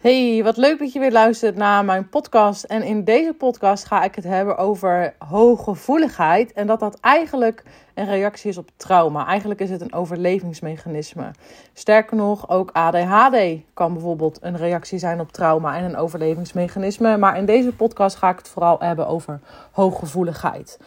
Hey, wat leuk dat je weer luistert naar mijn podcast. En in deze podcast ga ik het hebben over hooggevoeligheid. En dat dat eigenlijk een reactie is op trauma. Eigenlijk is het een overlevingsmechanisme. Sterker nog, ook ADHD kan bijvoorbeeld een reactie zijn op trauma en een overlevingsmechanisme. Maar in deze podcast ga ik het vooral hebben over hooggevoeligheid.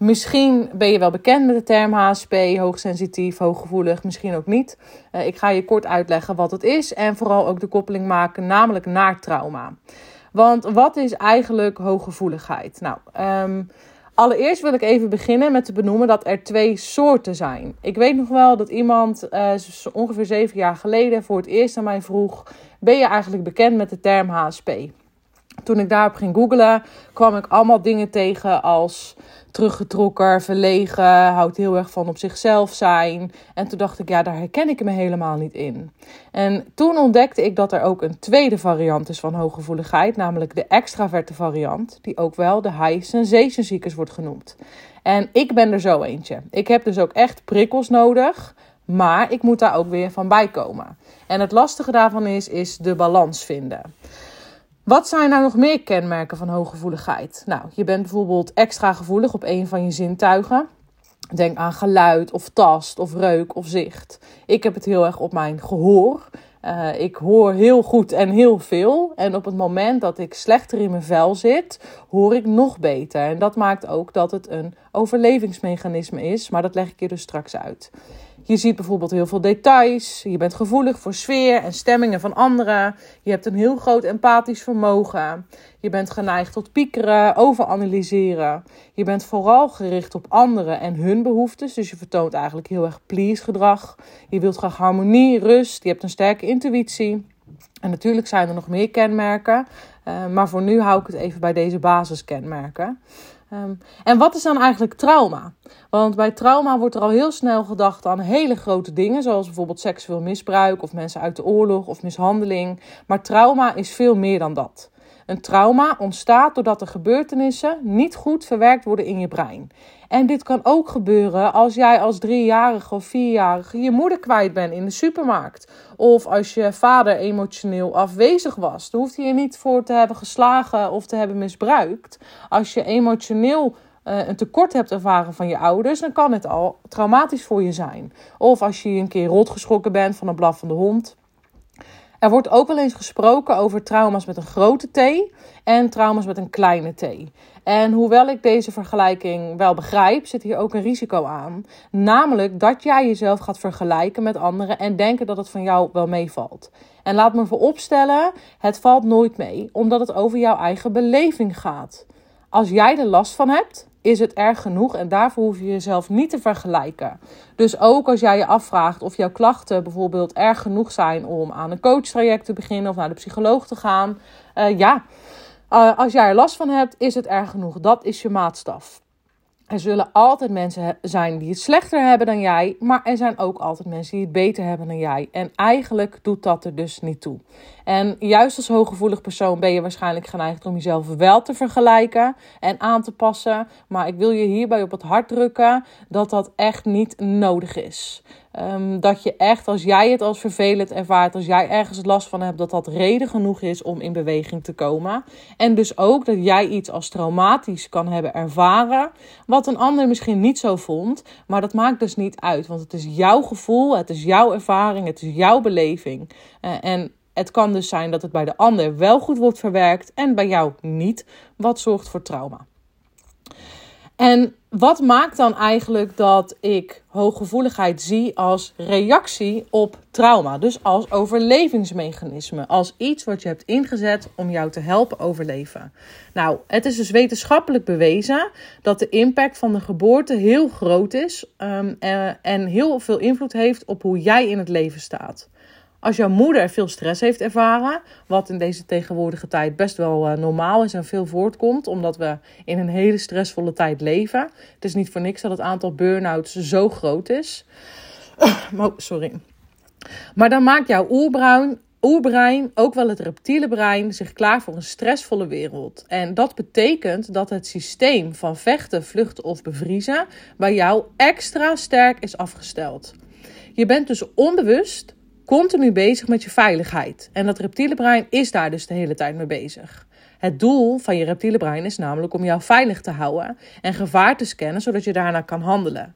Misschien ben je wel bekend met de term HSP, hoogsensitief, hooggevoelig, misschien ook niet. Uh, ik ga je kort uitleggen wat het is en vooral ook de koppeling maken, namelijk naar trauma. Want wat is eigenlijk hooggevoeligheid? Nou, um, allereerst wil ik even beginnen met te benoemen dat er twee soorten zijn. Ik weet nog wel dat iemand uh, ongeveer zeven jaar geleden voor het eerst aan mij vroeg: Ben je eigenlijk bekend met de term HSP? Toen ik daarop ging googlen, kwam ik allemaal dingen tegen als teruggetrokken, verlegen, houdt heel erg van op zichzelf zijn. En toen dacht ik, ja, daar herken ik me helemaal niet in. En toen ontdekte ik dat er ook een tweede variant is van hooggevoeligheid, namelijk de extraverte variant, die ook wel de high sensation seekers wordt genoemd. En ik ben er zo eentje. Ik heb dus ook echt prikkels nodig. Maar ik moet daar ook weer van bij komen. En het lastige daarvan is, is de balans vinden. Wat zijn nou nog meer kenmerken van hooggevoeligheid? Nou, je bent bijvoorbeeld extra gevoelig op een van je zintuigen. Denk aan geluid of tast of reuk of zicht. Ik heb het heel erg op mijn gehoor. Uh, ik hoor heel goed en heel veel. En op het moment dat ik slechter in mijn vel zit, hoor ik nog beter. En dat maakt ook dat het een overlevingsmechanisme is. Maar dat leg ik je dus straks uit. Je ziet bijvoorbeeld heel veel details. Je bent gevoelig voor sfeer en stemmingen van anderen. Je hebt een heel groot empathisch vermogen. Je bent geneigd tot piekeren, overanalyseren. Je bent vooral gericht op anderen en hun behoeftes. Dus je vertoont eigenlijk heel erg please gedrag. Je wilt graag harmonie, rust. Je hebt een sterke intuïtie. En natuurlijk zijn er nog meer kenmerken. Uh, maar voor nu hou ik het even bij deze basiskenmerken. Um, en wat is dan eigenlijk trauma? Want bij trauma wordt er al heel snel gedacht aan hele grote dingen, zoals bijvoorbeeld seksueel misbruik of mensen uit de oorlog of mishandeling. Maar trauma is veel meer dan dat. Een trauma ontstaat doordat de gebeurtenissen niet goed verwerkt worden in je brein. En dit kan ook gebeuren als jij als driejarige of vierjarige je moeder kwijt bent in de supermarkt. Of als je vader emotioneel afwezig was. Daar hoeft hij je niet voor te hebben geslagen of te hebben misbruikt. Als je emotioneel uh, een tekort hebt ervaren van je ouders, dan kan het al traumatisch voor je zijn. Of als je een keer rotgeschrokken bent van een blaffende hond. Er wordt ook wel eens gesproken over trauma's met een grote T en trauma's met een kleine T. En hoewel ik deze vergelijking wel begrijp, zit hier ook een risico aan. Namelijk dat jij jezelf gaat vergelijken met anderen en denken dat het van jou wel meevalt. En laat me vooropstellen, het valt nooit mee, omdat het over jouw eigen beleving gaat. Als jij er last van hebt, is het erg genoeg en daarvoor hoef je jezelf niet te vergelijken. Dus ook als jij je afvraagt of jouw klachten bijvoorbeeld erg genoeg zijn om aan een coachtraject te beginnen of naar de psycholoog te gaan, uh, ja, uh, als jij er last van hebt, is het erg genoeg. Dat is je maatstaf. Er zullen altijd mensen zijn die het slechter hebben dan jij, maar er zijn ook altijd mensen die het beter hebben dan jij. En eigenlijk doet dat er dus niet toe. En juist als hooggevoelig persoon ben je waarschijnlijk geneigd om jezelf wel te vergelijken en aan te passen. Maar ik wil je hierbij op het hart drukken dat dat echt niet nodig is. Um, dat je echt, als jij het als vervelend ervaart, als jij ergens last van hebt, dat dat reden genoeg is om in beweging te komen. En dus ook dat jij iets als traumatisch kan hebben ervaren, wat een ander misschien niet zo vond. Maar dat maakt dus niet uit, want het is jouw gevoel, het is jouw ervaring, het is jouw beleving. Uh, en het kan dus zijn dat het bij de ander wel goed wordt verwerkt en bij jou niet, wat zorgt voor trauma. En wat maakt dan eigenlijk dat ik hooggevoeligheid zie als reactie op trauma? Dus als overlevingsmechanisme, als iets wat je hebt ingezet om jou te helpen overleven. Nou, het is dus wetenschappelijk bewezen dat de impact van de geboorte heel groot is um, en heel veel invloed heeft op hoe jij in het leven staat. Als jouw moeder veel stress heeft ervaren, wat in deze tegenwoordige tijd best wel uh, normaal is en veel voortkomt, omdat we in een hele stressvolle tijd leven. Het is niet voor niks dat het aantal burn-outs zo groot is. oh, sorry. Maar dan maakt jouw oerbruin, oerbrein, ook wel het reptiele brein, zich klaar voor een stressvolle wereld. En dat betekent dat het systeem van vechten, vluchten of bevriezen bij jou extra sterk is afgesteld. Je bent dus onbewust continu bezig met je veiligheid. En dat reptiele brein is daar dus de hele tijd mee bezig. Het doel van je reptiele brein is namelijk om jou veilig te houden en gevaar te scannen, zodat je daarna kan handelen.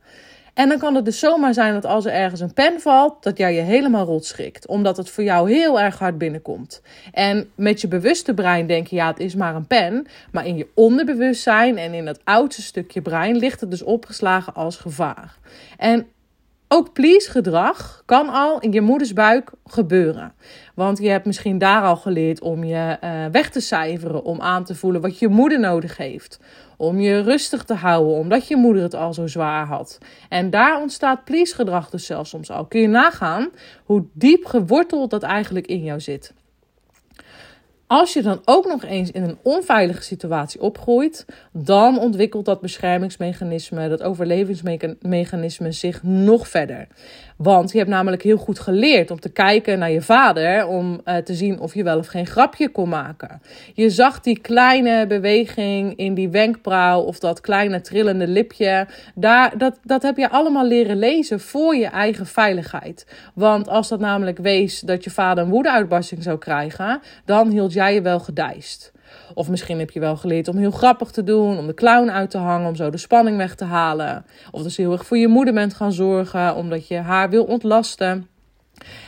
En dan kan het dus zomaar zijn dat als er ergens een pen valt, dat jij je helemaal rot schrikt. Omdat het voor jou heel erg hard binnenkomt. En met je bewuste brein denk je, ja, het is maar een pen. Maar in je onderbewustzijn en in het oudste stukje brein ligt het dus opgeslagen als gevaar. En ook please gedrag kan al in je moeders buik gebeuren. Want je hebt misschien daar al geleerd om je uh, weg te cijferen, om aan te voelen wat je moeder nodig heeft. Om je rustig te houden, omdat je moeder het al zo zwaar had. En daar ontstaat please gedrag dus zelfs soms al. Kun je nagaan hoe diep geworteld dat eigenlijk in jou zit. Als je dan ook nog eens in een onveilige situatie opgroeit, dan ontwikkelt dat beschermingsmechanisme, dat overlevingsmechanisme zich nog verder. Want je hebt namelijk heel goed geleerd om te kijken naar je vader, om uh, te zien of je wel of geen grapje kon maken. Je zag die kleine beweging in die wenkbrauw of dat kleine trillende lipje. Daar, dat, dat heb je allemaal leren lezen voor je eigen veiligheid. Want als dat namelijk wees dat je vader een woedeuitbarsting zou krijgen, dan hield jij je wel gedijst. Of misschien heb je wel geleerd om heel grappig te doen, om de clown uit te hangen, om zo de spanning weg te halen. Of dus heel erg voor je moeder bent gaan zorgen, omdat je haar wil ontlasten.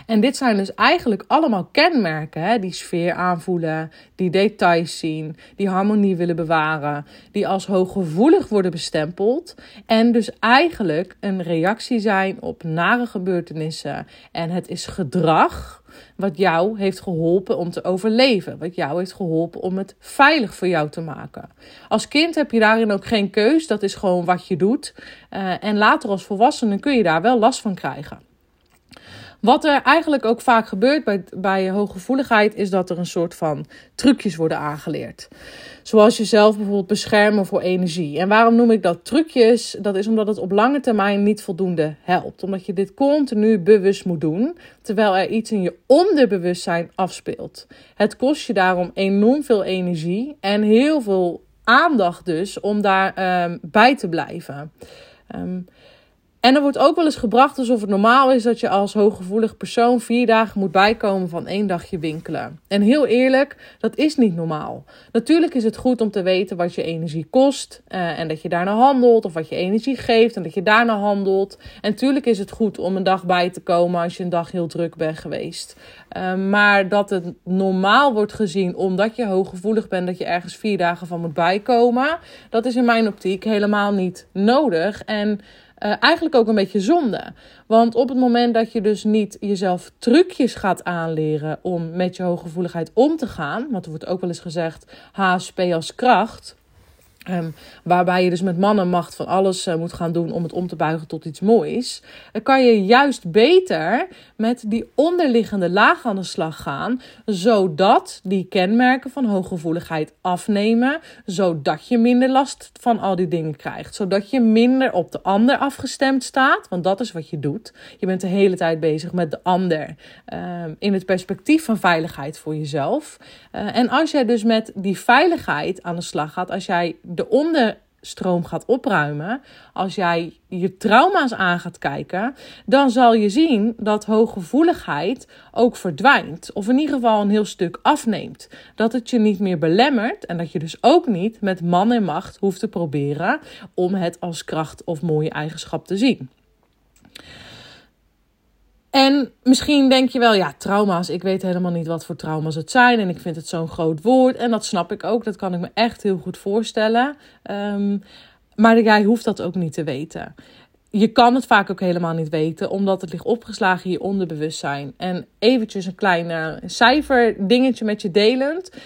En dit zijn dus eigenlijk allemaal kenmerken, hè? die sfeer aanvoelen, die details zien, die harmonie willen bewaren, die als hooggevoelig worden bestempeld en dus eigenlijk een reactie zijn op nare gebeurtenissen. En het is gedrag wat jou heeft geholpen om te overleven, wat jou heeft geholpen om het veilig voor jou te maken. Als kind heb je daarin ook geen keus, dat is gewoon wat je doet. Uh, en later als volwassene kun je daar wel last van krijgen. Wat er eigenlijk ook vaak gebeurt bij, bij hooggevoeligheid, is dat er een soort van trucjes worden aangeleerd. Zoals jezelf bijvoorbeeld beschermen voor energie. En waarom noem ik dat trucjes? Dat is omdat het op lange termijn niet voldoende helpt. Omdat je dit continu bewust moet doen, terwijl er iets in je onderbewustzijn afspeelt. Het kost je daarom enorm veel energie en heel veel aandacht dus om daarbij ehm, bij te blijven. Um, en er wordt ook wel eens gebracht alsof het normaal is dat je als hooggevoelig persoon vier dagen moet bijkomen van één dagje winkelen. En heel eerlijk, dat is niet normaal. Natuurlijk is het goed om te weten wat je energie kost uh, en dat je daarna handelt, of wat je energie geeft en dat je daarna handelt. En natuurlijk is het goed om een dag bij te komen als je een dag heel druk bent geweest. Uh, maar dat het normaal wordt gezien omdat je hooggevoelig bent, dat je ergens vier dagen van moet bijkomen, dat is in mijn optiek helemaal niet nodig. En uh, eigenlijk ook een beetje zonde. Want op het moment dat je dus niet jezelf trucjes gaat aanleren om met je hooggevoeligheid om te gaan, want er wordt ook wel eens gezegd HSP als kracht. Um, waarbij je dus met mannenmacht van alles uh, moet gaan doen om het om te buigen tot iets moois. Dan kan je juist beter met die onderliggende laag aan de slag gaan. Zodat die kenmerken van hooggevoeligheid afnemen. Zodat je minder last van al die dingen krijgt. Zodat je minder op de ander afgestemd staat. Want dat is wat je doet. Je bent de hele tijd bezig met de ander. Uh, in het perspectief van veiligheid voor jezelf. Uh, en als jij dus met die veiligheid aan de slag gaat. Als jij de onderstroom gaat opruimen, als jij je trauma's aan gaat kijken, dan zal je zien dat hooggevoeligheid ook verdwijnt. Of in ieder geval een heel stuk afneemt. Dat het je niet meer belemmert en dat je dus ook niet met man en macht hoeft te proberen om het als kracht of mooie eigenschap te zien. En misschien denk je wel, ja, trauma's. Ik weet helemaal niet wat voor trauma's het zijn. En ik vind het zo'n groot woord. En dat snap ik ook. Dat kan ik me echt heel goed voorstellen. Um, maar jij hoeft dat ook niet te weten. Je kan het vaak ook helemaal niet weten, omdat het ligt opgeslagen in je onderbewustzijn. En eventjes een klein cijfer dingetje met je delend. 95%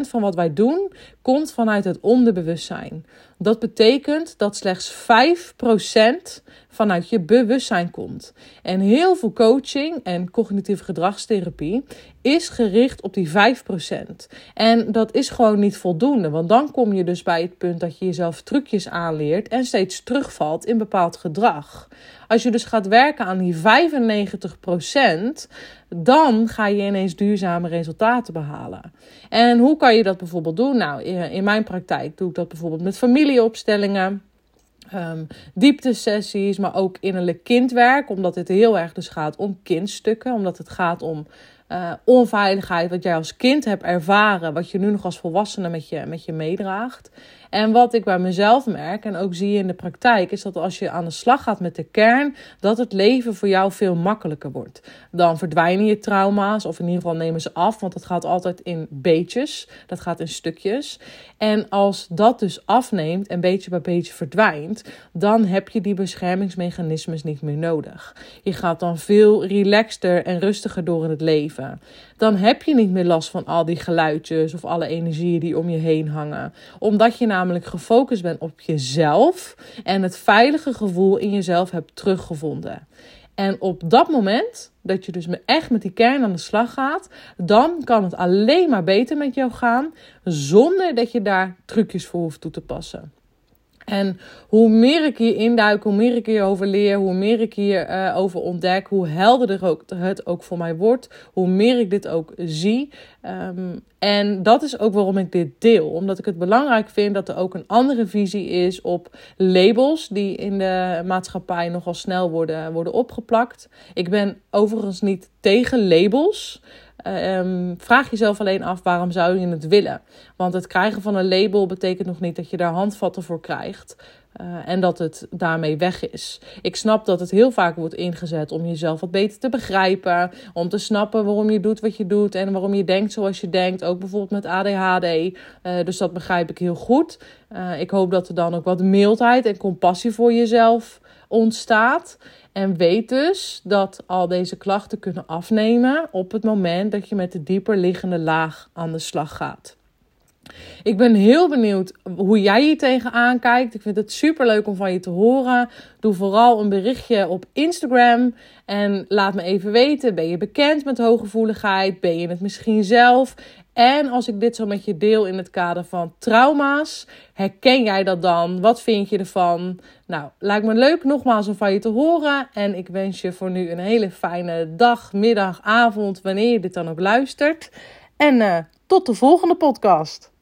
van wat wij doen komt vanuit het onderbewustzijn. Dat betekent dat slechts 5% vanuit je bewustzijn komt. En heel veel coaching en cognitieve gedragstherapie is gericht op die 5%. En dat is gewoon niet voldoende, want dan kom je dus bij het punt dat je jezelf trucjes aanleert en steeds terugvalt in bepaald gedrag. Als je dus gaat werken aan die 95%, dan ga je ineens duurzame resultaten behalen. En hoe kan je dat bijvoorbeeld doen? Nou, in mijn praktijk doe ik dat bijvoorbeeld met familieopstellingen. Um, dieptesessies, maar ook innerlijk kindwerk. Omdat het heel erg dus gaat om kindstukken. Omdat het gaat om uh, onveiligheid wat jij als kind hebt ervaren. Wat je nu nog als volwassene met je, met je meedraagt. En wat ik bij mezelf merk en ook zie in de praktijk, is dat als je aan de slag gaat met de kern, dat het leven voor jou veel makkelijker wordt. Dan verdwijnen je trauma's, of in ieder geval nemen ze af, want dat gaat altijd in beetjes, dat gaat in stukjes. En als dat dus afneemt en beetje bij beetje verdwijnt, dan heb je die beschermingsmechanismes niet meer nodig. Je gaat dan veel relaxter en rustiger door in het leven. Dan heb je niet meer last van al die geluidjes of alle energieën die om je heen hangen, omdat je namelijk gefocust bent op jezelf en het veilige gevoel in jezelf hebt teruggevonden. En op dat moment, dat je dus echt met die kern aan de slag gaat, dan kan het alleen maar beter met jou gaan, zonder dat je daar trucjes voor hoeft toe te passen. En hoe meer ik hier induik, hoe meer ik hierover leer, hoe meer ik hierover uh, over ontdek, hoe helderder ook, het ook voor mij wordt, hoe meer ik dit ook zie. Um, en dat is ook waarom ik dit deel. Omdat ik het belangrijk vind dat er ook een andere visie is op labels die in de maatschappij nogal snel worden, worden opgeplakt. Ik ben overigens niet tegen labels. Um, vraag jezelf alleen af waarom zou je het willen? Want het krijgen van een label betekent nog niet dat je daar handvatten voor krijgt. Uh, en dat het daarmee weg is. Ik snap dat het heel vaak wordt ingezet om jezelf wat beter te begrijpen. Om te snappen waarom je doet wat je doet. En waarom je denkt zoals je denkt. Ook bijvoorbeeld met ADHD. Eh, dus dat begrijp ik heel goed. Uh, ik hoop dat er dan ook wat mildheid en compassie voor jezelf ontstaat. En weet dus dat al deze klachten kunnen afnemen op het moment dat je met de dieper liggende laag aan de slag gaat. Ik ben heel benieuwd hoe jij hier tegenaan kijkt. Ik vind het super leuk om van je te horen. Doe vooral een berichtje op Instagram en laat me even weten: ben je bekend met hooggevoeligheid? Ben je het misschien zelf? En als ik dit zo met je deel in het kader van trauma's, herken jij dat dan? Wat vind je ervan? Nou, lijkt me leuk nogmaals om van je te horen. En ik wens je voor nu een hele fijne dag, middag, avond, wanneer je dit dan ook luistert. En uh, tot de volgende podcast.